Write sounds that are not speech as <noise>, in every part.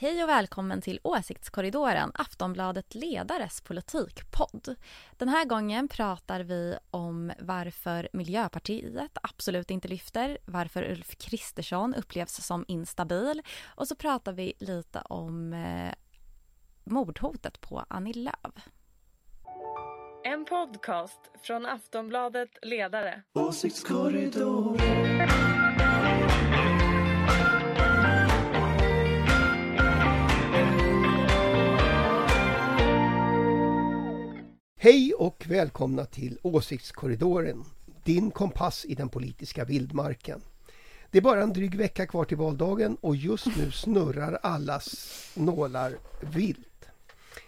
Hej och välkommen till Åsiktskorridoren, Aftonbladet Ledares politikpodd. Den här gången pratar vi om varför Miljöpartiet absolut inte lyfter, varför Ulf Kristersson upplevs som instabil och så pratar vi lite om eh, mordhotet på Annie Lööf. En podcast från Aftonbladet Ledare. Hej och välkomna till Åsiktskorridoren, din kompass i den politiska vildmarken. Det är bara en dryg vecka kvar till valdagen och just nu snurrar allas nålar vilt.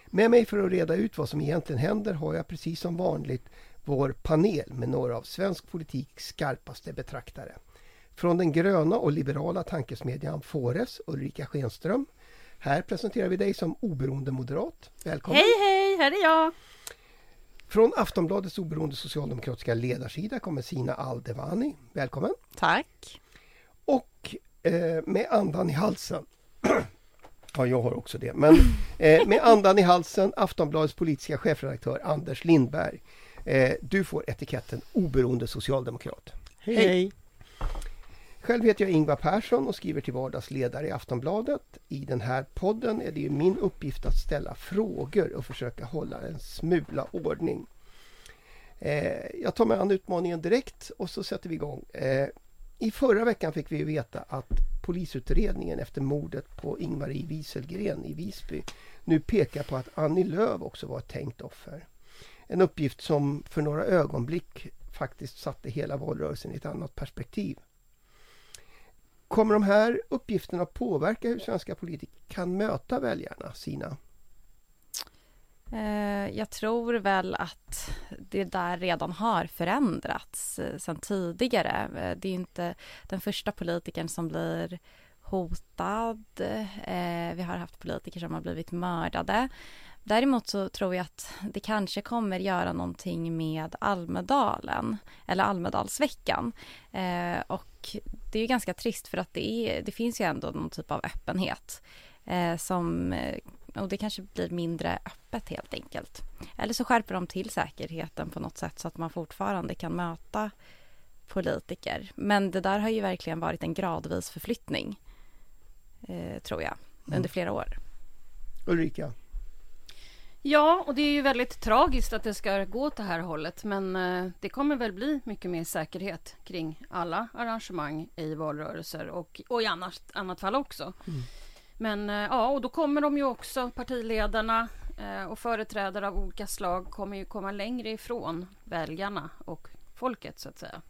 Med mig för att reda ut vad som egentligen händer har jag precis som vanligt vår panel med några av svensk politiks skarpaste betraktare. Från den gröna och liberala tankesmedjan Fores, Ulrika Schenström. Här presenterar vi dig som oberoende moderat. Välkommen! Hej hej, här är jag! Från Aftonbladets oberoende socialdemokratiska ledarsida kommer Sina Aldevani. Välkommen! Tack! Och eh, med andan i halsen <clears throat> Ja, jag har också det. Men <laughs> eh, med andan i halsen, Aftonbladets politiska chefredaktör Anders Lindberg. Eh, du får etiketten oberoende socialdemokrat. Hej, hej. Själv heter jag Ingvar Persson och skriver till vardags ledare i Aftonbladet. I den här podden är det ju min uppgift att ställa frågor och försöka hålla en smula ordning. Eh, jag tar mig an utmaningen direkt och så sätter vi igång. Eh, I förra veckan fick vi veta att polisutredningen efter mordet på Ingmarie Wieselgren i Visby nu pekar på att Annie Lööf också var ett tänkt offer. En uppgift som för några ögonblick faktiskt satte hela valrörelsen i ett annat perspektiv. Kommer de här uppgifterna att påverka hur svenska politiker kan möta väljarna, Sina? Eh, jag tror väl att det där redan har förändrats eh, sen tidigare. Eh, det är inte den första politikern som blir hotad. Vi har haft politiker som har blivit mördade. Däremot så tror jag att det kanske kommer göra någonting med Almedalen eller Almedalsveckan. Eh, och det är ju ganska trist för att det, är, det finns ju ändå någon typ av öppenhet eh, som eh, och det kanske blir mindre öppet helt enkelt. Eller så skärper de till säkerheten på något sätt så att man fortfarande kan möta politiker. Men det där har ju verkligen varit en gradvis förflyttning, eh, tror jag, under flera år. Ulrika? Ja, och det är ju väldigt tragiskt att det ska gå åt det här hållet men eh, det kommer väl bli mycket mer säkerhet kring alla arrangemang i valrörelser och, och i annars, annat fall också. Men eh, ja, och då kommer de ju också, partiledarna eh, och företrädare av olika slag kommer ju komma längre ifrån väljarna och folket så att säga.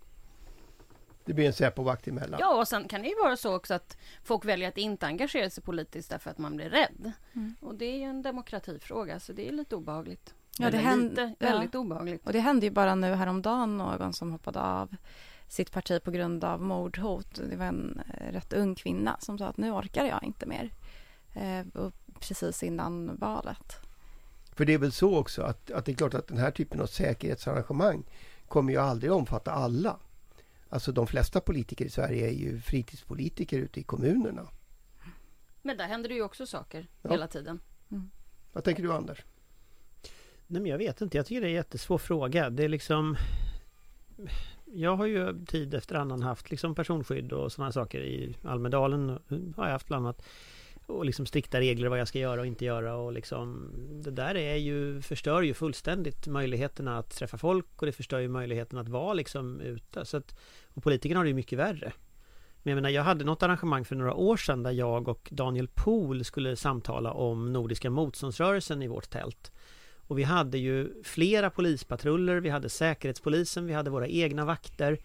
Det blir en Säpo-vakt emellan. Ja, och sen kan det ju vara så också att folk väljer att inte engagera sig politiskt därför att man blir rädd. Och det är ju en demokratifråga, så det är lite obehagligt. Ja, det lite, ja. väldigt obehagligt. Och det hände ju bara nu häromdagen någon som hoppade av sitt parti på grund av mordhot. Det var en eh, rätt ung kvinna som sa att nu orkar jag inte mer. Eh, precis innan valet. För det är väl så också att, att det är klart att den här typen av säkerhetsarrangemang kommer ju aldrig omfatta alla. Alltså de flesta politiker i Sverige är ju fritidspolitiker ute i kommunerna. Men där händer det ju också saker Ja. hela tiden. Vad tänker du Anders? Nej men jag vet inte, jag tycker det är en jättesvår fråga. Det är liksom... Jag har ju tid efter annan haft liksom personskydd och sådana saker i Almedalen har jag haft bland annat. Och liksom strikta regler vad jag ska göra och inte göra och liksom Det där är ju Förstör ju fullständigt möjligheterna att träffa folk och det förstör ju möjligheten att vara liksom ute. Så att, Och politikerna har det ju mycket värre. Men jag menar jag hade något arrangemang för några år sedan där jag och Daniel Pohl skulle samtala om Nordiska motståndsrörelsen i vårt tält. Och vi hade ju flera polispatruller, vi hade Säkerhetspolisen, vi hade våra egna vakter.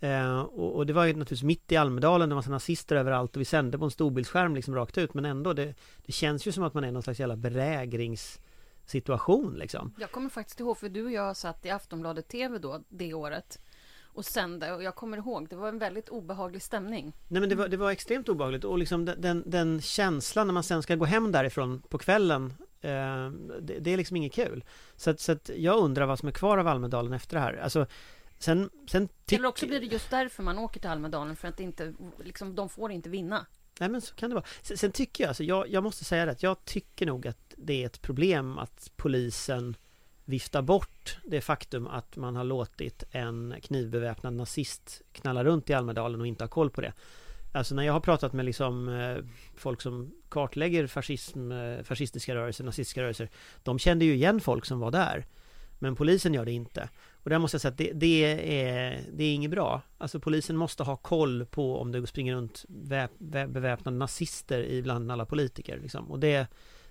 Eh, och, och, det var ju naturligtvis mitt i Almedalen, det var massa nazister överallt och vi sände på en storbildsskärm liksom rakt ut men ändå det, det känns ju som att man är någon slags jävla belägringssituation liksom. Jag kommer faktiskt ihåg, för du och jag satt i Aftonbladet TV då, det året och sände och jag kommer ihåg, det var en väldigt obehaglig stämning. Nej men det var, det var extremt obehagligt och liksom den, den, den känslan när man sen ska gå hem därifrån på kvällen eh, det, det, är liksom inget kul. Så att, så att jag undrar vad som är kvar av Almedalen efter det här. Alltså Sen, sen. Eller också blir det just därför man åker till Almedalen för att inte, liksom, de får inte vinna. Nej men så kan det vara. Sen, sen tycker jag, alltså, jag, jag måste säga det, jag tycker nog att det är ett problem att polisen vifta bort det faktum att man har låtit en knivbeväpnad nazist knalla runt i Almedalen och inte ha koll på det. Alltså när jag har pratat med liksom eh, folk som kartlägger fascism, eh, fascistiska rörelser, nazistiska rörelser De kände ju igen folk som var där Men polisen gör det inte och där måste jag säga att det, det är, det är inget bra Alltså polisen måste ha koll på om det springer runt väp, beväpnade nazister ibland alla politiker liksom. Och det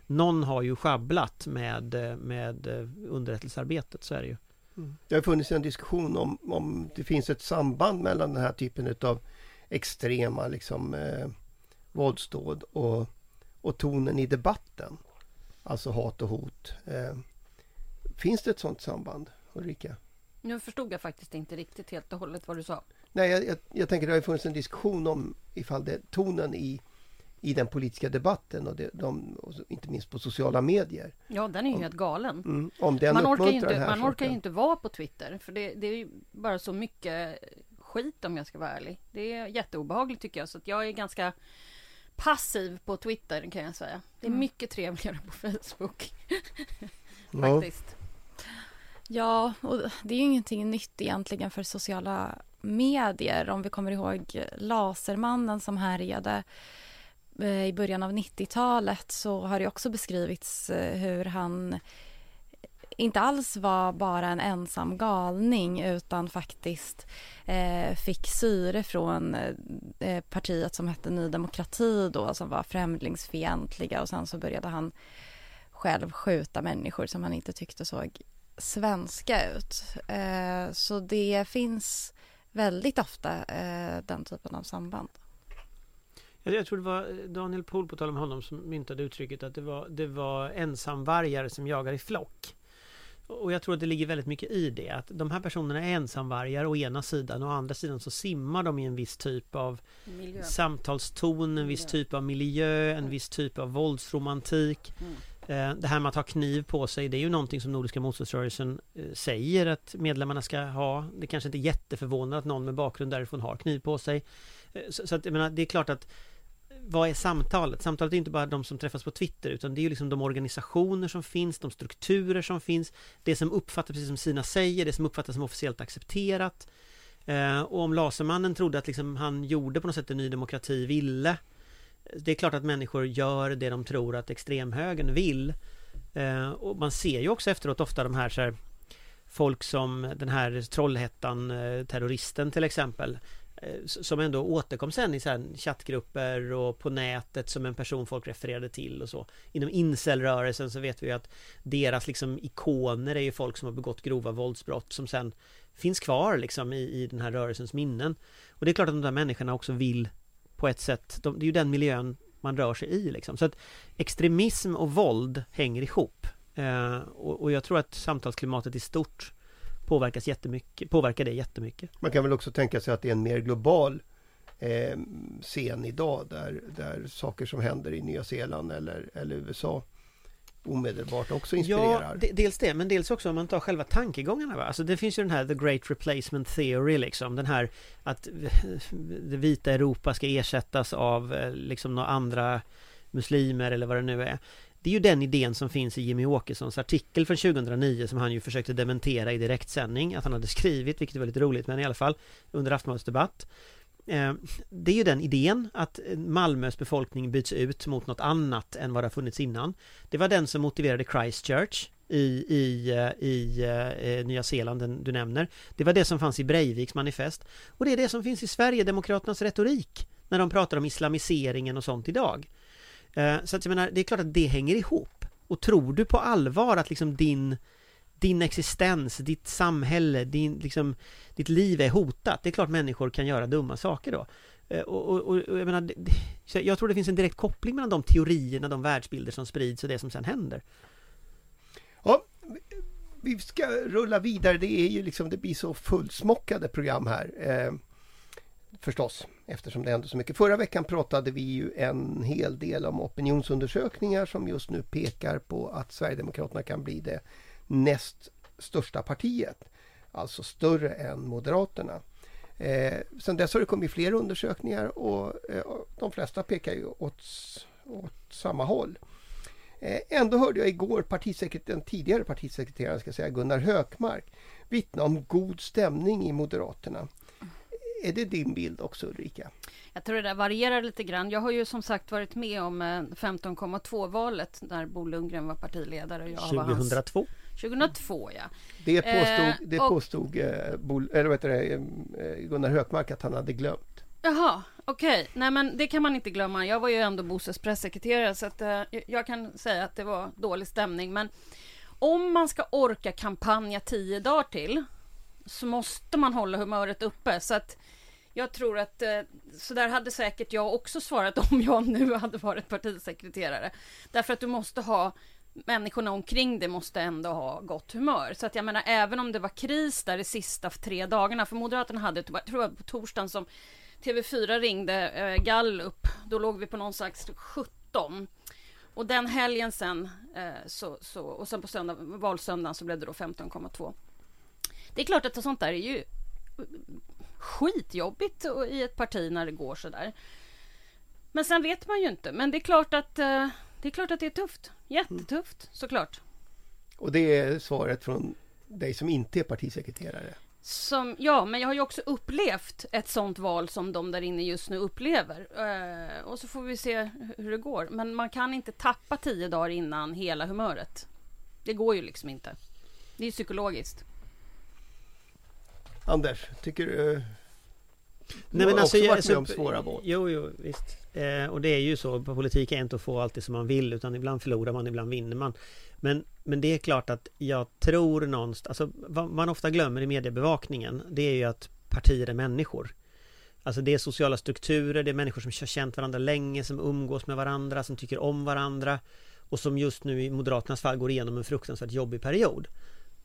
någon har ju schabblat med, med underrättelsearbetet, så är det ju. Mm. Det har funnits en diskussion om, om det finns ett samband mellan den här typen av extrema liksom, eh, våldsdåd och, och tonen i debatten. Alltså hat och hot. Eh, finns det ett sådant samband, Ulrika? Nu förstod jag faktiskt inte riktigt helt och hållet vad du sa. Nej, jag, jag, jag tänker det har funnits en diskussion om ifall det, tonen i i den politiska debatten och, det, de, och inte minst på sociala medier. Ja, den är ju helt galen. Mm, om den man orkar, inte, man orkar inte vara på Twitter för det, det, är ju bara så mycket skit om jag ska vara ärlig. Det är jätteobehagligt tycker jag så jag är ganska passiv på Twitter kan jag säga. Det är mm. mycket trevligare på Facebook. <laughs> Faktiskt. Ja, Ja, och det är ju ingenting nytt egentligen för sociala medier. Om vi kommer ihåg Lasermannen som härjade eh, i början av 90-talet så har det också beskrivits eh, hur han inte alls var bara en ensam galning utan faktiskt eh, fick syre från eh, eh, partiet som hette Ny Demokrati då som var främlingsfientliga och sen så började han själv skjuta människor som han inte tyckte såg svenska ut. Eh, så det finns väldigt ofta eh, den typen av samband. Jag, tror det var Daniel Pohl, på tal om honom, som myntade uttrycket att det var, det var ensamvargar som jagar i flock. Och jag tror att det ligger väldigt mycket i det. Att de här personerna är ensamvargar å ena sidan och å andra sidan så simmar de i en viss typ av miljö. samtalston, en viss typ av miljö, en mm. viss typ av våldsromantik. Mm. Eh, det här med att ha kniv på sig, det är ju någonting som Nordiska motståndsrörelsen eh, säger att medlemmarna ska ha. Det kanske inte är jätteförvånande att någon med bakgrund därifrån har kniv på sig. Eh, så, att jag menar, det är klart att vad är samtalet? Samtalet är inte bara de som träffas på Twitter utan det är ju liksom de organisationer som finns, de strukturer som finns, det som uppfattas, precis som Sina säger, det som uppfattas som officiellt accepterat. Och om Lasermannen trodde att liksom han gjorde på något sätt det Ny Demokrati ville det är klart att människor gör det de tror att extremhögern vill. Eh, och man ser ju också efteråt ofta de här så här Folk som den här Trollhättan eh, terroristen till exempel Eh, som ändå återkom sen i så chattgrupper och på nätet som en person folk refererade till och så. Inom incelrörelsen så vet vi ju att deras liksom ikoner är ju folk som har begått grova våldsbrott som sen finns kvar liksom i, i den här rörelsens minnen. Och det är klart att de där människorna också vill på ett sätt, de, det är ju den miljön man rör sig i liksom. Så att extremism och våld hänger ihop. Eh, och, och jag tror att samtalsklimatet i stort påverkas jättemycket, påverkar det jättemycket. Man kan väl också tänka sig att det är en mer global eh, scen idag där, där saker som händer i Nya Zeeland eller, eller USA omedelbart också inspirerar. Ja, dels det, men dels också om man tar själva tankegångarna. Va? Alltså det finns ju den här The Great Replacement Theory liksom. Den här att det vita Europa ska ersättas av eh, liksom några andra muslimer eller vad det nu är. Det är ju den idén som finns i Jimmy Åkessons artikel från 2009 som han ju försökte dementera i direktsändning att han hade skrivit, vilket är väldigt roligt men i alla fall under Aftonbladets debatt. Eh, det är ju den idén att Malmös befolkning byts ut mot något annat än vad det har funnits innan. Det var den som motiverade Christchurch i, i, eh, i eh, Nya Zeeland, den du nämner. Det var det som fanns i Breiviks manifest. Och det är det som finns i Sverigedemokraternas retorik när de pratar om islamiseringen och sånt idag. Så att jag menar, det är klart att det hänger ihop. Och tror du på allvar att liksom din din existens, ditt samhälle, din, liksom, ditt liv är hotat. Det är klart människor kan göra dumma saker då. Eh, och, och, och jag menar, jag tror det finns en direkt koppling mellan de teorierna, de världsbilder som sprids och det som sen händer. Ja, vi ska rulla vidare. Det är ju liksom, det blir så fullsmockade program här. Eh, förstås, eftersom det händer så mycket. Förra veckan pratade vi ju en hel del om opinionsundersökningar som just nu pekar på att Sverigedemokraterna kan bli det näst största partiet. Alltså större än Moderaterna. Eh, sen dess har det kommit fler undersökningar och eh, de flesta pekar ju åt, åt samma håll. Eh, ändå hörde jag igår den tidigare partisekreteraren ska säga, Gunnar Hökmark vittna om god stämning i Moderaterna. Är det din bild också Ulrika? Jag tror det där varierar lite grann. Jag har ju som sagt varit med om 15,2 eh, valet när Bo Lundgren var partiledare. Och jag 2002? Hans... 2002 ja. Det påstod, eh, det påstod eh, Bo, eller vet det, eh, Gunnar Hökmark att han hade glömt. Jaha, okej. Okay. Nej men det kan man inte glömma. Jag var ju ändå Bosses pressekreterare så att eh, jag kan säga att det var dålig stämning. Men om man ska orka kampanja tio dagar till så måste man hålla humöret uppe. Så att jag tror att eh, så där hade säkert jag också svarat <laughs> om jag nu hade varit partisekreterare. Därför att du måste ha människorna omkring det måste ändå ha gott humör. Så att jag menar, även om det var kris där de sista tre dagarna, för Moderaterna hade, jag tror det var på torsdagen som TV4 ringde eh, Gallup, då låg vi på någon slags 17. Och den helgen sen, eh, så, så, och sen på söndag, valsöndagen så blev det då 15,2. Det är klart att sånt där är ju skitjobbigt i ett parti när det går så där. Men sen vet man ju inte. Men det är klart att eh, det är klart att det är tufft. Jättetufft såklart. Och det är svaret från dig som inte är partisekreterare? Som, ja, men jag har ju också upplevt ett sånt val som de där inne just nu upplever. Eh, och så får vi se hur det går. Men man kan inte tappa tio dagar innan hela humöret. Det går ju liksom inte. Det är psykologiskt. Anders, tycker du Nej, men alltså, också varit med om svåra val. Jo, jo, visst. Eh, och det är ju så, politik är inte att få alltid som man vill utan ibland förlorar man, ibland vinner man. Men, men det är klart att jag tror någonstans, alltså vad man ofta glömmer i mediebevakningen det är ju att partier är människor. Alltså det är sociala strukturer, det är människor som har känt varandra länge, som umgås med varandra, som tycker om varandra och som just nu i Moderaternas fall går igenom en fruktansvärt jobbig period.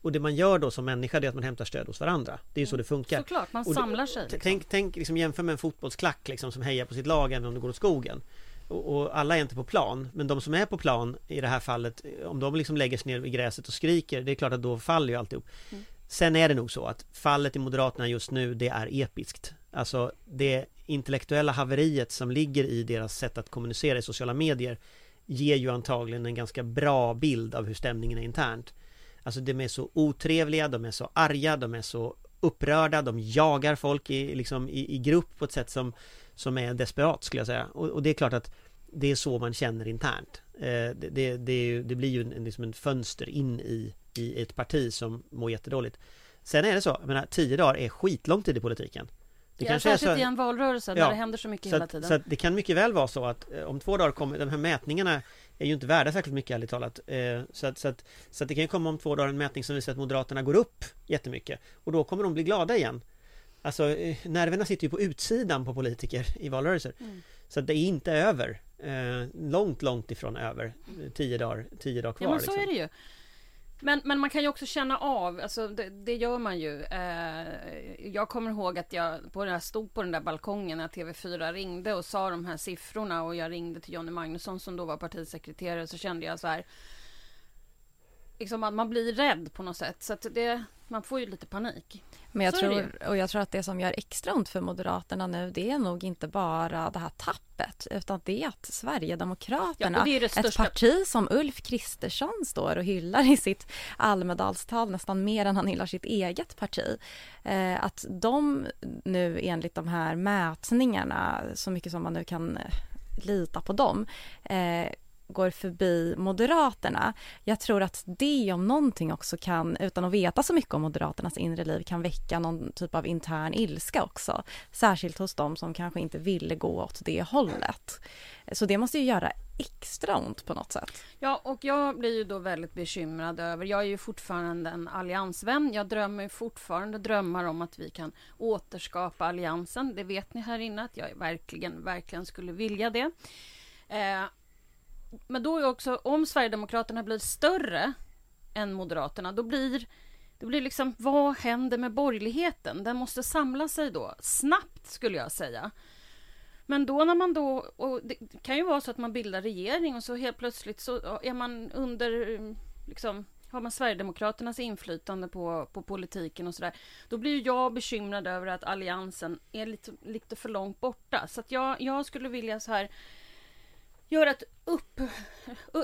Och det man gör då som människa det är att man hämtar stöd hos varandra. Det är ju så det funkar. Såklart, man samlar sig. Liksom. Tänk, tänk liksom jämför med en fotbollsklack liksom, som hejar på sitt lag även om det går åt skogen. Och, och, alla är inte på plan, men de som är på plan i det här fallet, om de liksom lägger sig ner i gräset och skriker, det är klart att då faller ju alltihop. Mm. Sen är det nog så att fallet i Moderaterna just nu, det är episkt. Alltså det intellektuella haveriet som ligger i deras sätt att kommunicera i sociala medier ger ju antagligen en ganska bra bild av hur stämningen är internt. Alltså de är så otrevliga, de är så arga, de är så upprörda, de jagar folk i, liksom, i, i grupp på ett sätt som, som är desperat skulle jag säga. Och, och det är klart att det är så man känner internt. Eh, det, det, det, det, blir ju en, liksom en fönster in i, i ett parti som mår jättedåligt. Sen är det så, jag menar, tio dagar är skitlång tid i politiken. Det ja, kanske särskilt är så, i en valrörelse ja, där det händer så mycket så hela tiden. Så det kan mycket väl vara så att eh, om två dagar kommer de här mätningarna är ju inte värda särskilt mycket ärligt talat. Eh, så, att, så, att, så att det kan ju komma om två dagar en mätning som visar att Moderaterna går upp jättemycket. Och då kommer de bli glada igen. Alltså eh, nerverna sitter ju på utsidan på politiker i valrörelser. Mm. Så att det är inte över. Eh, långt, långt ifrån över. Tio dagar, tio dagar kvar. Ja men så liksom. är det ju. Men, men man kan ju också känna av, alltså det, det gör man ju. Eh, jag kommer ihåg att jag på den stod på den där balkongen när TV4 ringde och sa de här siffrorna och jag ringde till Jonny Magnusson som då var partisekreterare så kände jag så här. Liksom att man blir rädd på något sätt så det, man får ju lite panik. Men jag tror, och jag tror att det som gör extra ont för Moderaterna nu det är nog inte bara det här tappet utan det är att Sverigedemokraterna, ja, det ett parti som Ulf Kristersson står och hyllar i sitt Almedalstal nästan mer än han hyllar sitt eget parti. Eh, att de nu enligt de här mätningarna, så mycket som man nu kan lita på dem, eh, går förbi Moderaterna. Jag tror att det om någonting också kan, utan att veta så mycket om Moderaternas inre liv, kan väcka någon typ av intern ilska också. Särskilt hos dem som kanske inte ville gå åt det hållet. Så det måste ju göra extra ont på något sätt. Ja, och jag blir ju då väldigt bekymrad över, jag är ju fortfarande en alliansvän. Jag drömmer fortfarande drömmar om att vi kan återskapa alliansen. Det vet ni här inne att jag verkligen, verkligen skulle vilja det. Eh, men då är också, om Sverigedemokraterna blir större än Moderaterna, då blir det blir liksom, vad händer med borgerligheten? Den måste samla sig då, snabbt skulle jag säga. Men då när man då, och det kan ju vara så att man bildar regering och så helt plötsligt så är man under, liksom, har man Sverigedemokraternas inflytande på, på politiken och sådär. Då blir ju jag bekymrad över att alliansen är lite, lite för långt borta. Så att jag, jag skulle vilja så här göra ett upp,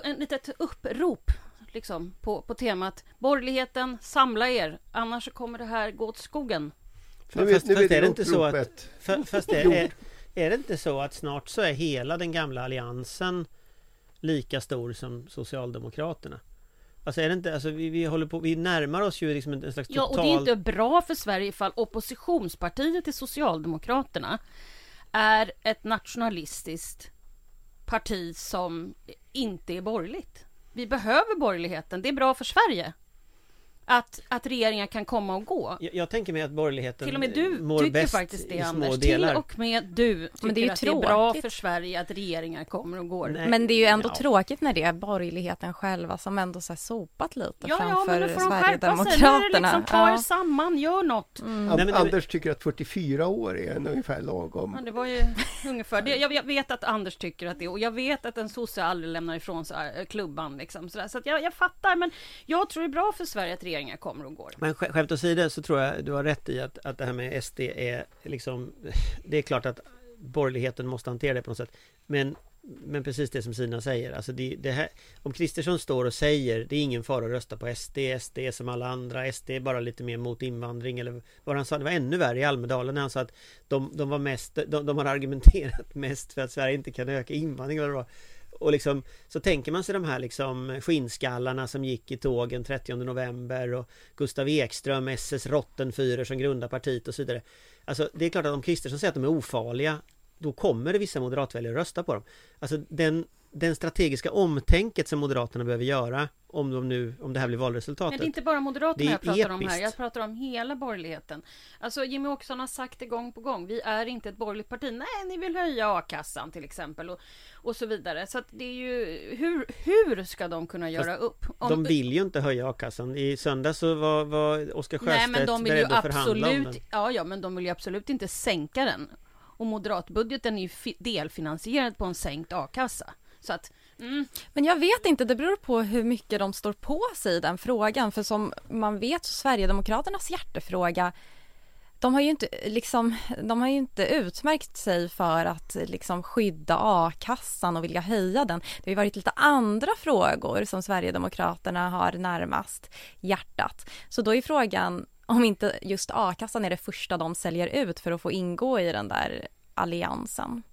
en litet upprop liksom, på, på temat borgerligheten, samla er, annars kommer det här gå åt skogen. Fast, är det inte så att... <laughs> Fast är, är, är det inte så att snart så är hela den gamla alliansen lika stor som Socialdemokraterna? Alltså är det inte, alltså vi, vi håller på, vi närmar oss ju liksom en slags total... Ja och det är inte bra för Sverige ifall oppositionspartiet till Socialdemokraterna är ett nationalistiskt parti som inte är borgerligt. Vi behöver borgerligheten, det är bra för Sverige att, att regeringar kan komma och gå. Jag, jag tänker mig att borgerligheten Till och med du mår tycker bäst faktiskt det Anders. Delar. Till och med du tycker Men det är ju att tråkigt. det är bra för Sverige att regeringar kommer och går. Nej. Men det är ju ändå ja. tråkigt när det är borgerligheten själva som ändå så sopat lite ja, framför ja, men får Sverigedemokraterna. Nu liksom, ta er samman, gör något. Mm. Nej, men, Anders tycker att 44 år är en ungefär lagom. Ja, det var ju <laughs> ungefär det. Jag vet att Anders tycker att det och jag vet att en sosse aldrig lämnar ifrån sig äh, klubban liksom. Så, så att jag, jag fattar, men jag tror det är bra för Sverige att regeringar kommer och går. Men skämt åsido så tror jag du har rätt i att, att det här med SD är liksom <laughs> Det är klart att borgerligheten måste hantera det på något sätt. Men men precis det som Sina säger, alltså det, det här, om Kristersson står och säger det är ingen fara att rösta på SD, SD är som alla andra, SD är bara lite mer mot invandring eller vad han sa, det var ännu värre i Almedalen när han sa att de, de var mest, de, de har argumenterat <laughs> mest för att Sverige inte kan öka invandring eller vad det var. Och liksom Så tänker man sig de här liksom skinnskallarna som gick i tågen 30 november och Gustav Ekström, SS Rottenführer som grundar partiet och så vidare. Alltså det är klart att om Kristersson säger att de är ofarliga Då kommer det vissa moderatväljare rösta på dem. Alltså den den strategiska omtänket som Moderaterna behöver göra om, de nu, om det här blir valresultatet. Men det är inte bara Moderaterna jag pratar episkt. om här. Jag pratar om hela borgerligheten. Alltså Jimmy Åkesson har sagt det gång på gång. Vi är inte ett borgerligt parti. Nej, ni vill höja a-kassan till exempel och, och så vidare. Så att det är ju hur, hur ska de kunna göra Fast upp? Om, de vill ju inte höja a-kassan. I söndag så var, var Oskar Sjöstedt beredd att förhandla om den. Ja, ja, men de vill ju absolut inte sänka den. Och moderatbudgeten är ju delfinansierad på en sänkt a-kassa. Så att, mm. Men jag vet inte, det beror på hur mycket de står på sig i den frågan. För som man vet så Sverigedemokraternas hjärtefråga de har ju inte, liksom, de har ju inte utmärkt sig för att liksom, skydda a-kassan och vilja höja den. Det har ju varit lite andra frågor som Sverigedemokraterna har närmast hjärtat. Så då är frågan om inte just a-kassan är det första de säljer ut för att få ingå i den där alliansen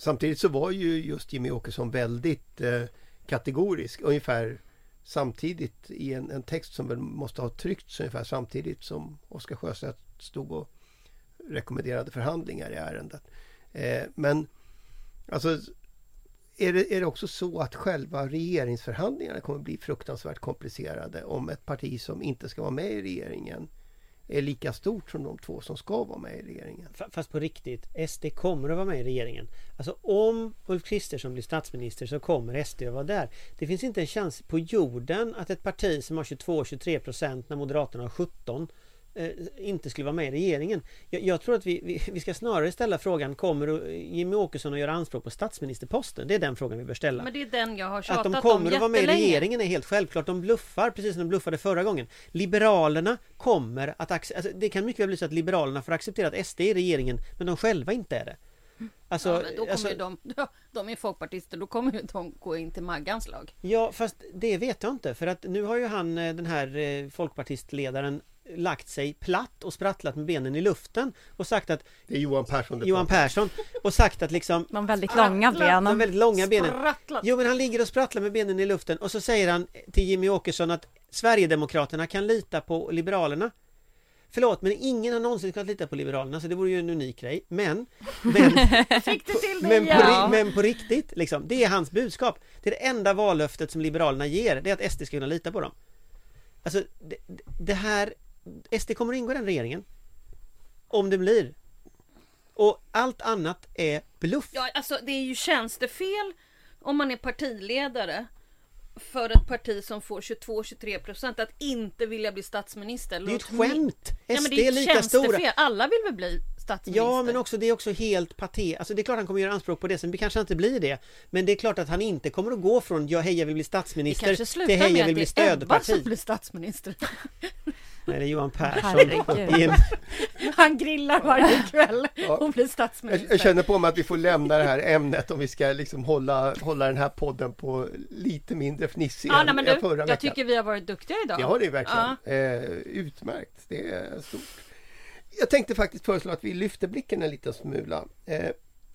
samtidigt så var ju just Jimmy Åkesson väldigt eh, kategorisk. Ungefär samtidigt i en, en, text som väl måste ha tryckts ungefär samtidigt som Oskar Sjöstedt stod och rekommenderade förhandlingar i ärendet. Eh, men alltså är det, är det också så att själva regeringsförhandlingarna kommer bli fruktansvärt komplicerade om ett parti som inte ska vara med i regeringen är lika stort som de två som ska vara med i regeringen. Fast på riktigt, SD kommer att vara med i regeringen. Alltså om Ulf Kristersson blir statsminister så kommer SD att vara där. Det finns inte en chans på jorden att ett parti som har 22-23 procent när Moderaterna har 17 inte skulle vara med i regeringen. Jag, jag tror att vi, vi, vi, ska snarare ställa frågan Kommer Jimmy Åkesson att göra anspråk på statsministerposten? Det är den frågan vi bör ställa. Men det är den jag har tjatat om Att de kommer att vara med i regeringen är helt självklart. De bluffar precis som de bluffade förra gången. Liberalerna kommer att acceptera... Alltså, det kan mycket väl bli så att Liberalerna får acceptera att SD är i regeringen men de själva inte är det. Alltså, ja, men då kommer alltså, de, <laughs> de är folkpartister, då kommer ju de gå in till Maggans lag. Ja, fast det vet jag inte. För att nu har ju han, eh, den här eh, folkpartistledaren lagt sig platt och sprattlat med benen i luften och sagt att Det är Johan Persson det Johan. Persson och sagt att liksom De väldigt långa de benen. väldigt långa benen. Sprattlat. Jo men han ligger och sprattlar med benen i luften och så säger han till Jimmy Åkesson att Sverigedemokraterna kan lita på Liberalerna. Förlåt men ingen har någonsin kunnat lita på Liberalerna så det vore ju en unik grej. Men, men, <laughs> Fick du till det men, på, ja. men på riktigt liksom, det är hans budskap. Det är det enda vallöftet som Liberalerna ger, det är att SD ska kunna lita på dem. Alltså det, det här, SD kommer att ingå i den regeringen. Om det blir. Och allt annat är bluff. Ja, alltså det är ju tjänstefel om man är partiledare för ett parti som får 22-23 procent att inte vilja bli statsminister. Det är ju ett skämt! Ja, SD men det är lika stora. Alla vill väl bli statsminister? Ja, men också det är också helt paté. Alltså det är klart han kommer göra anspråk på det, sen kanske han inte blir det. Men det är klart att han inte kommer att gå från ja, hej jag vill bli det statsminister kanske till slutar hej jag med vill bli att det är Ebba som stödparti. blir statsminister. <laughs> Nej, det är Johan Persson. Herregud. I en, Han grillar varje kväll Ja. och blir Jag, statsminister. jag känner på mig att vi får lämna det här ämnet om vi ska liksom hålla, hålla den här podden på lite mindre fnissig Ja, än nej, du, förra jag veckan. tycker vi har varit duktiga idag. Det har det verkligen. Eh, utmärkt, det är stort. Jag tänkte faktiskt föreslå att vi lyfter blicken en liten smula. Eh,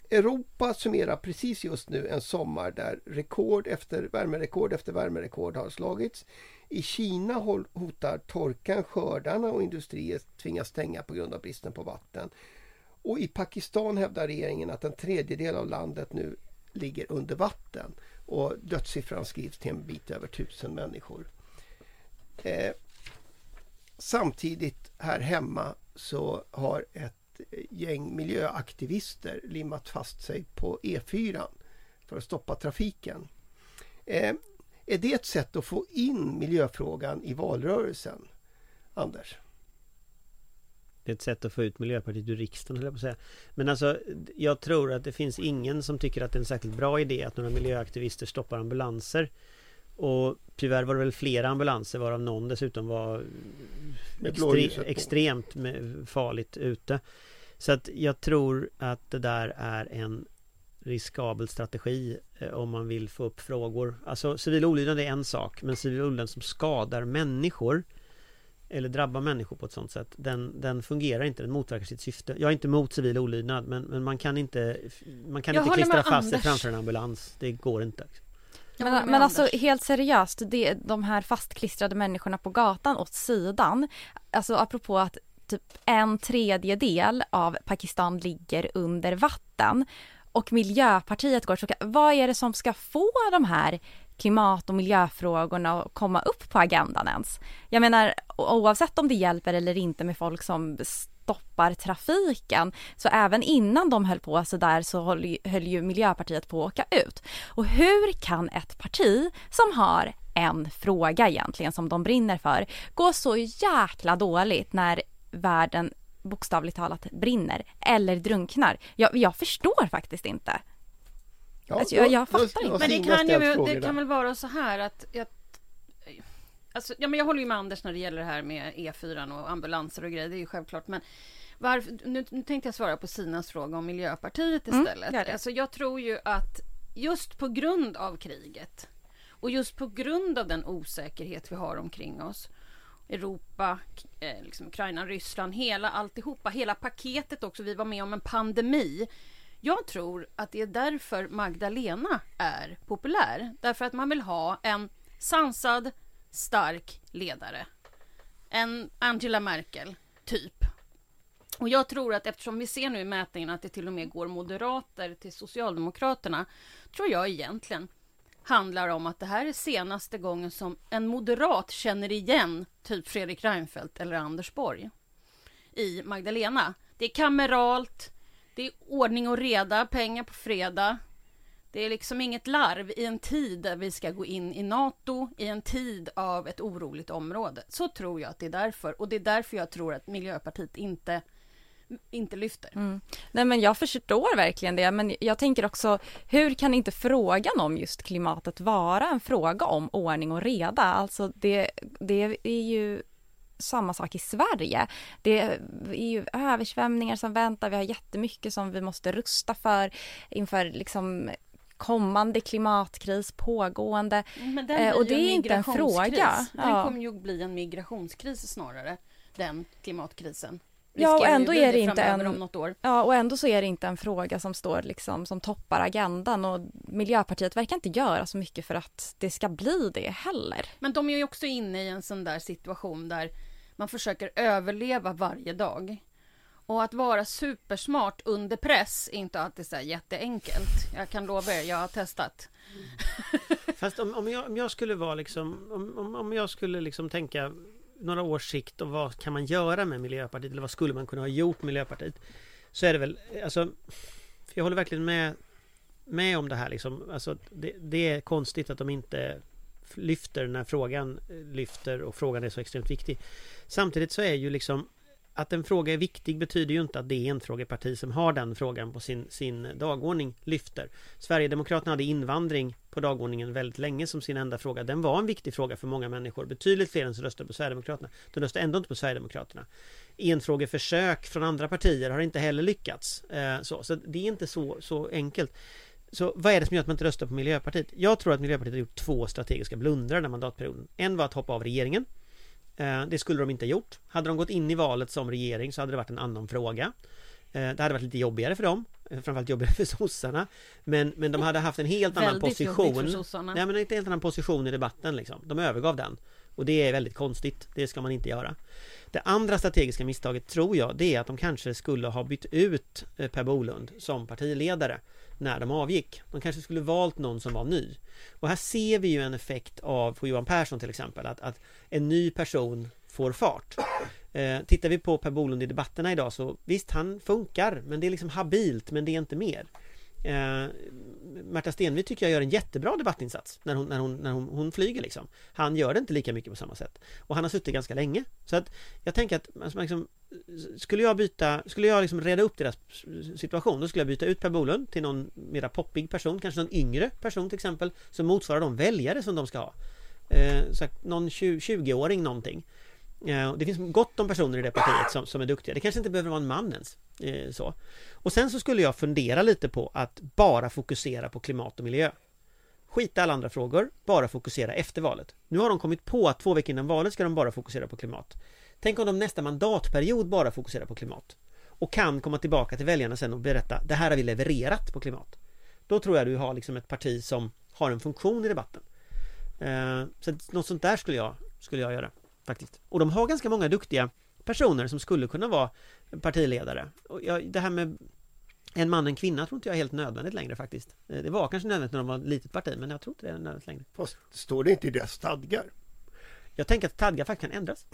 Europa summerar precis just nu en sommar där rekord efter värmerekord efter värmerekord har slagits. I Kina hotar torkan skördarna och industrier tvingas stänga på grund av bristen på vatten. Och i Pakistan hävdar regeringen att en tredjedel av landet nu ligger under vatten och dödssiffran skrivs till en bit över tusen människor. Eh, samtidigt här hemma så har ett gäng miljöaktivister limmat fast sig på E4 för att stoppa trafiken. Eh, är det ett sätt att få in miljöfrågan i valrörelsen? Anders? det är ett sätt att få ut Miljöpartiet ur riksdagen, höll jag på att säga. Men alltså, jag tror att det finns ingen som tycker att det är en särskilt bra idé att några miljöaktivister stoppar ambulanser. Och tyvärr var det väl flera ambulanser varav någon dessutom var extre- extremt farligt ute. Så att jag tror att det där är en riskabel strategi eh, om man vill få upp frågor. Alltså civil olydnad är en sak men civil olydnad som skadar människor eller drabbar människor på ett sånt sätt den, den fungerar inte, den motverkar sitt syfte. Jag är inte emot civil olydnad men, men man kan inte Man kan Jag inte klistra fast sig framför en ambulans. Det går inte. Men, men alltså helt seriöst, det, de här fastklistrade människorna på gatan åt sidan. Alltså apropå att typ en tredjedel av Pakistan ligger under vatten och Miljöpartiet går så Vad är det som ska få de här klimat och miljöfrågorna att komma upp på agendan ens? Jag menar oavsett om det hjälper eller inte med folk som stoppar trafiken så även innan de höll på så där så höll ju, höll ju Miljöpartiet på att åka ut. Och hur kan ett parti som har en fråga egentligen som de brinner för gå så jäkla dåligt när världen bokstavligt talat brinner eller drunknar? Jag, jag förstår faktiskt inte. Ja, Alltså, jag- jag fattar inte. Men det kan, ju, det kan väl vara så här att jag, alltså, ja, men jag håller ju med Anders när det gäller det här med E4 och ambulanser och grejer. Det är ju självklart. Men varför, nu, nu tänkte jag svara på Sinas fråga om Miljöpartiet Mm, istället. det. alltså, jag tror ju att just på grund av kriget och just på grund av den osäkerhet vi har omkring oss Europa, eh, liksom Ukraina, Ryssland, hela alltihopa, hela paketet också. Vi var med om en pandemi. Jag tror att det är därför Magdalena är populär. Därför att man vill ha en sansad, stark ledare. En Angela Merkel, typ. Och jag tror att eftersom vi ser nu i mätningen att det till och med går moderater till Socialdemokraterna, tror jag egentligen handlar om att det här är senaste gången som en moderat känner igen typ Fredrik Reinfeldt eller Anders Borg i Magdalena. Det är kameralt, det är ordning och reda, pengar på fredag. Det är liksom inget larv i en tid där vi ska gå in i NATO, i en tid av ett oroligt område. Så tror jag att det är därför. Och det är därför jag tror att Miljöpartiet inte, inte lyfter. Mm. Nej men jag förstår verkligen det men jag tänker också hur kan inte frågan om just klimatet vara en fråga om ordning och reda? Alltså det, det är ju samma sak i Sverige. Det är ju översvämningar som väntar, vi har jättemycket som vi måste rusta för inför liksom kommande klimatkris, pågående. Eh, och det är inte en fråga. Den Ja. kommer ju bli en migrationskris snarare. den klimatkrisen. Ja, och ändå är det inte en-. Ja, och ändå så är det inte en fråga som står liksom som toppar agendan och Miljöpartiet verkar inte göra så mycket för att det ska bli det heller. Men de är ju också inne i en sån där situation där man försöker överleva varje dag. Och att vara supersmart under press är inte alltid så här jätteenkelt. Jag kan lova er, jag har testat. <laughs> Fast om, om, jag, om jag skulle vara liksom om, om, om jag skulle liksom tänka några års sikt och vad kan man göra med Miljöpartiet eller vad skulle man kunna ha gjort med Miljöpartiet så är det väl alltså jag håller verkligen med med om det här liksom alltså det, det är konstigt att de inte lyfter när frågan lyfter och frågan är så extremt viktig samtidigt så är ju liksom att en fråga är viktig betyder ju inte att det enfrågeparti som har den frågan på sin, sin dagordning lyfter. Sverigedemokraterna hade invandring på dagordningen väldigt länge som sin enda fråga. Den var en viktig fråga för många människor. Betydligt fler än som röstade på Sverigedemokraterna. De röstade ändå inte på Sverigedemokraterna. Enfrågeförsök från andra partier har inte heller lyckats. Eh, så, så det är inte så, så enkelt. Så vad är det som gör att man inte röstar på Miljöpartiet? Jag tror att Miljöpartiet har gjort två strategiska blundrar den här mandatperioden. En var att hoppa av regeringen. Eh, Det skulle de inte ha gjort. Hade de gått in i valet som regering så hade det varit en annan fråga. Eh, Det hade varit lite jobbigare för dem. eh, Framförallt jobbigare för sossarna. Men, men de hade haft en helt annan Väldigt jobbigt för position. sossarna. Nej men en helt annan position i debatten liksom. De övergav den. Och det är väldigt konstigt. Det ska man inte göra. Det andra strategiska misstaget tror jag det är att de kanske skulle ha bytt ut eh, Per Bolund som partiledare när de avgick. De kanske skulle valt någon som var ny. Och här ser vi ju en effekt av, på Johan Persson till exempel, att, att en ny person får fart. Eh, tittar vi på Per Bolund i debatterna idag så visst, han funkar, men det är liksom habilt, men det är inte mer. Eh, Märta Stenevi tycker jag gör en jättebra debattinsats när hon, när hon, när hon, hon flyger liksom. Han gör det inte lika mycket på samma sätt. Och han har suttit ganska länge. Så att jag tänker att alltså, liksom, skulle jag byta, skulle jag liksom reda upp deras situation, då skulle jag byta ut Per Bolund till någon mera poppig person, kanske någon yngre person till exempel, som motsvarar de väljare som de ska ha. Eh, så att någon 20-åring någonting. Eh, det finns gott om personer i det partiet som, som är duktiga. Det kanske inte behöver vara en man ens. Eh, så. Och sen så skulle jag fundera lite på att bara fokusera på klimat och miljö. Skita alla andra frågor, bara fokusera efter valet. Nu har de kommit på att två veckor innan valet ska de bara fokusera på klimat. Tänk om de nästa mandatperiod bara fokuserar på klimat. Och kan komma tillbaka till väljarna sen och berätta, det här har vi levererat på klimat. Då tror jag du har liksom ett parti som har en funktion i debatten. Eh, så att något sånt där skulle jag, skulle jag göra. Faktiskt. Och de har ganska många duktiga personer som skulle kunna vara partiledare. Och jag, det här med en man en kvinna tror inte jag är helt nödvändigt längre faktiskt. Eh, Det var kanske nödvändigt när de var ett litet parti men jag tror inte det är nödvändigt längre. Fast står det inte i deras stadgar? Jag tänker att stadgar faktiskt kan ändras.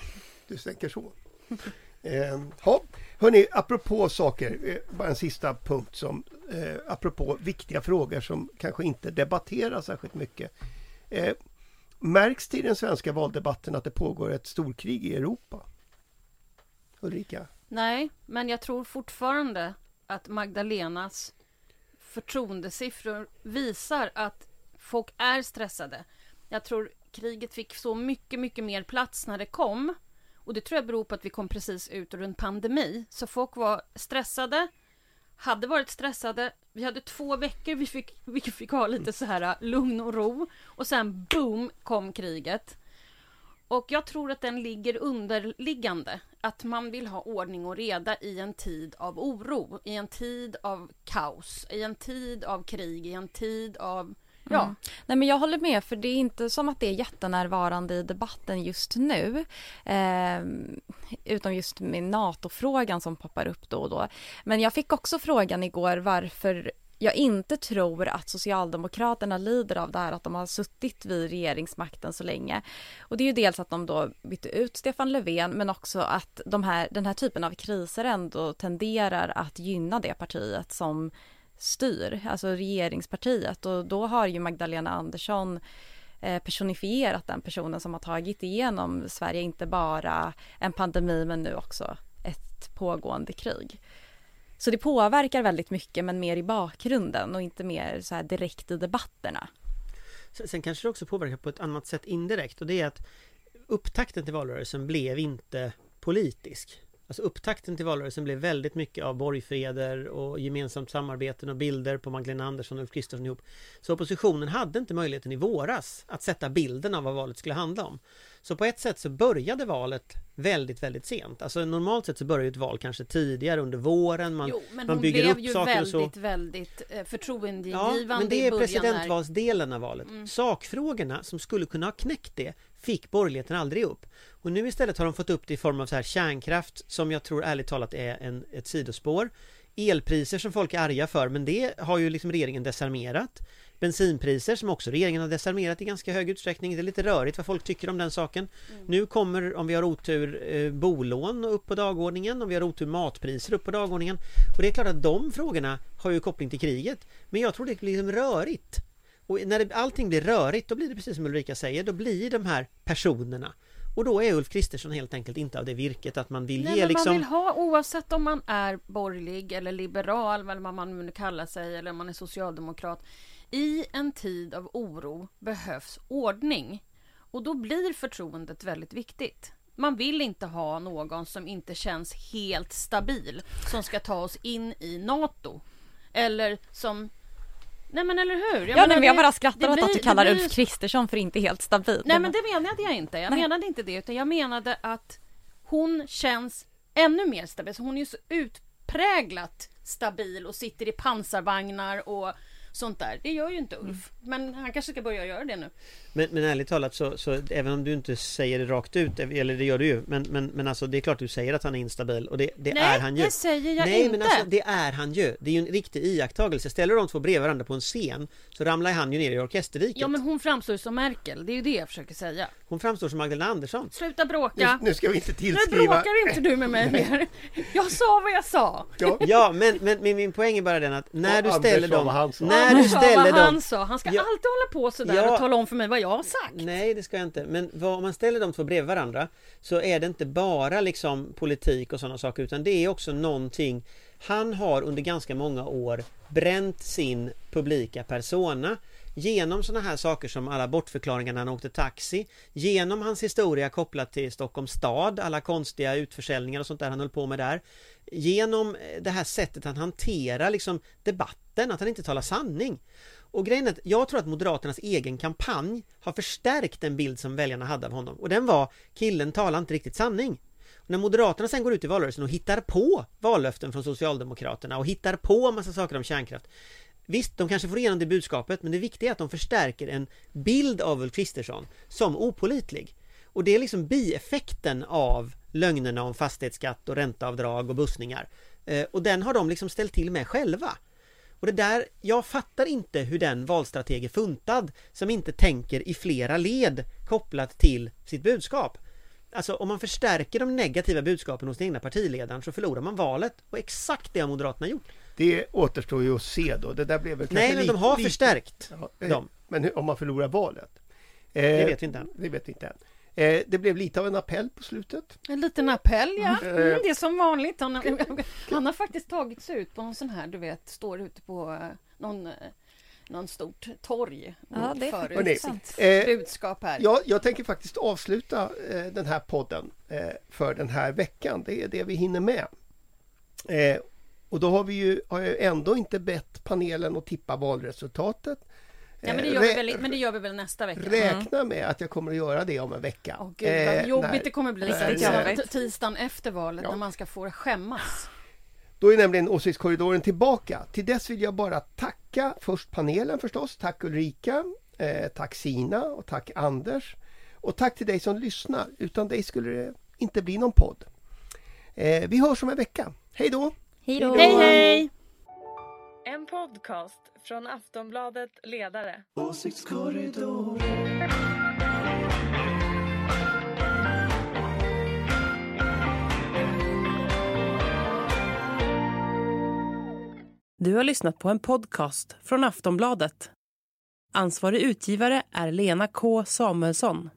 Du tänker så. <laughs> Eh, ja, hörni, apropå saker, eh, bara en sista punkt som eh, apropå viktiga frågor som kanske inte debatteras särskilt mycket. Eh, märks det i den svenska valdebatten att det pågår ett storkrig i Europa? Ulrika? Nej, men jag tror fortfarande att Magdalenas förtroendesiffror visar att folk är stressade. Jag tror kriget fick så mycket, mycket mer plats när det kom. Och det tror jag beror på att vi kom precis ut ur en pandemi. Så folk var stressade, hade varit stressade. Vi hade två veckor vi fick, <laughs> vi fick ha lite så här äh, lugn och ro. Och sen boom kom kriget. Och jag tror att den ligger underliggande. Att man vill ha ordning och reda i en tid av oro, i en tid av kaos, i en tid av krig, i en tid av... Ja, Mm. Nej men jag håller med för det är inte som att det är jättenärvarande i debatten just nu. Eh, utom just med NATO-frågan som poppar upp då och då. Men jag fick också frågan igår varför jag inte tror att Socialdemokraterna lider av det här att de har suttit vid regeringsmakten så länge. Och det är ju dels att de då bytte ut Stefan Löfven men också att de här, den här typen av kriser ändå tenderar att gynna det partiet som styr, alltså regeringspartiet och då har ju Magdalena Andersson eh, personifierat den personen som har tagit igenom Sverige, inte bara en pandemi men nu också ett pågående krig. Så det påverkar väldigt mycket men mer i bakgrunden och inte mer så här direkt i debatterna. Sen kanske det också påverkar på ett annat sätt indirekt och det är att upptakten till valrörelsen blev inte politisk. Alltså upptakten till valrörelsen blev väldigt mycket av borgfreder och gemensamt samarbeten och bilder på Magdalena Andersson och Ulf Kristersson ihop. Så oppositionen hade inte möjligheten i våras att sätta bilden av vad valet skulle handla om. Så på ett sätt så började valet väldigt, väldigt sent. Alltså normalt sett så börjar ju ett val kanske tidigare under våren. Man, Jo, men man hon bygger blev upp ju saker och så. väldigt, väldigt eh, förtroendeingivande Ja, men det är presidentvalsdelen av valet. Mm. Sakfrågorna som skulle kunna ha knäckt det fick borgerligheten aldrig upp. Och nu istället har de fått upp det i form av så här kärnkraft som jag tror ärligt talat är en, ett sidospår. Elpriser som folk är arga för men det har ju liksom regeringen desarmerat. Bensinpriser som också regeringen har desarmerat i ganska hög utsträckning. Det är lite rörigt vad folk tycker om den saken. Nu kommer, om vi har otur, eh, bolån upp på dagordningen. Om vi har otur, matpriser upp på dagordningen. Och det är klart att de frågorna har ju koppling till kriget. Men jag tror det blir liksom rörigt. Och när det, allting blir rörigt, då blir det precis som Ulrika säger, då blir de här personerna. Och då är Ulf Kristersson helt enkelt inte av det virket att man vill Nej, ge liksom... man vill ha oavsett om man är borgerlig eller liberal eller vad man nu kallar sig eller om man är socialdemokrat. I en tid av oro behövs ordning. Och då blir förtroendet väldigt viktigt. Man vill inte ha någon som inte känns helt stabil som ska ta oss in i NATO. Eller som Nej men eller hur? Ja, menar, nej, men jag bara skrattar åt att blir- du kallar blir- Ulf Kristersson för inte helt stabil. Nej men det menade jag inte. Jag Nej. menade inte det utan jag menade att hon känns ännu mer stabil. Så hon är ju så utpräglat stabil och sitter i pansarvagnar och sånt där. Det gör ju inte Ulf. Men han kanske ska börja göra det nu. Men, men ärligt talat så, så även om du inte säger det rakt ut, eller det gör du ju, men, men, men alltså det är klart du säger att han är instabil och det, det Nej, är han ju. det säger jag Nej inte. men alltså det är han ju. Det är ju en riktig iakttagelse. Ställer de två bredvid varandra på en scen så ramlar han ju ner i orkesterdiket. Ja men hon framstår som Merkel. Det är ju det jag försöker säga. Hon framstår som Magdalena Andersson. Sluta Nu, bråka. nu ska vi inte Nu tillskriva... bråkar inte du med mig mer. Jag sa vad jag sa. Ja, Ja men, men, men min poäng är bara den att när Och du ställer sa dem... När du ställer vad han sa. Han ska Ja. alltid hålla på sådär Ja. och tala om för mig vad jag har sagt. Nej det ska jag inte. Men vad, om man ställer de två bredvid varandra så är det inte bara liksom politik och sådana saker utan det är också någonting Han har under ganska många år bränt sin publika persona Genom sådana här saker som alla bortförklaringar när han åkte taxi Genom hans historia kopplat till Stockholms stad Alla konstiga utförsäljningar och sånt där han höll på med där Genom eh, det här sättet han hanterar liksom debatten, att han inte talar sanning och grejen är att jag tror att Moderaternas egen kampanj har förstärkt den bild som väljarna hade av honom. Och den var, killen talar inte riktigt sanning. Och när Moderaterna sen går ut i valrörelsen och hittar på vallöften från Socialdemokraterna och hittar på en massa saker om kärnkraft. Visst, de kanske får igenom det budskapet, men det viktiga är att de förstärker en bild av Ulf Kristersson som opolitlig. Och det är liksom bieffekten av lögnerna om fastighetsskatt och ränteavdrag och bussningar. Eh, och den har de liksom ställt till med själva. Och det där, jag fattar inte hur den valstrateg är funtad som inte tänker i flera led kopplat till sitt budskap. Alltså om man förstärker de negativa budskapen hos den egna partiledaren så förlorar man valet och exakt det har Moderaterna gjort det återstår ju att se då. Det där blev väl Nej men de har lite- förstärkt Ja, eh, dem. Men hur, om man förlorar valet? Eh, Det vet vi inte än. Det vet vi inte än. Eh, det blev lite av en appell på slutet. En liten appell ja. Mm. Mm, det är som vanligt. Han, har- han har faktiskt tagit sig ut på någon sån här, du vet, står ute på eh, någon, eh, någon stort torg. Ja, det är för faktiskt ut Hörrni, sitt eh, budskap här. Jag, jag tänker faktiskt avsluta eh, den här podden eh, för den här veckan. Det är det vi hinner med. Och då har vi ju, har jag ändå inte bett panelen att tippa valresultatet. ja, men, det Eh, gör vi väl, men det gör vi väl nästa vecka? Räkna med att jag kommer att göra det om en vecka. Åh gud vad Eh, jobbigt när- det kommer bli när- t- tisdagen efter valet Ja. när man ska få skämmas. Då är nämligen åsiktskorridoren tillbaka. Till dess vill jag bara tacka först panelen förstås. Tack Ulrika, eh, tack Sina och tack Anders. Och tack till dig som lyssnar. Utan dig skulle det inte bli någon podd. Eh, vi hörs om en vecka. Hej då! Hej då! Hej hej! En podcast från Aftonbladet Ledare. Du har lyssnat på en podcast från Aftonbladet. Ansvarig utgivare är Lena K Samuelsson.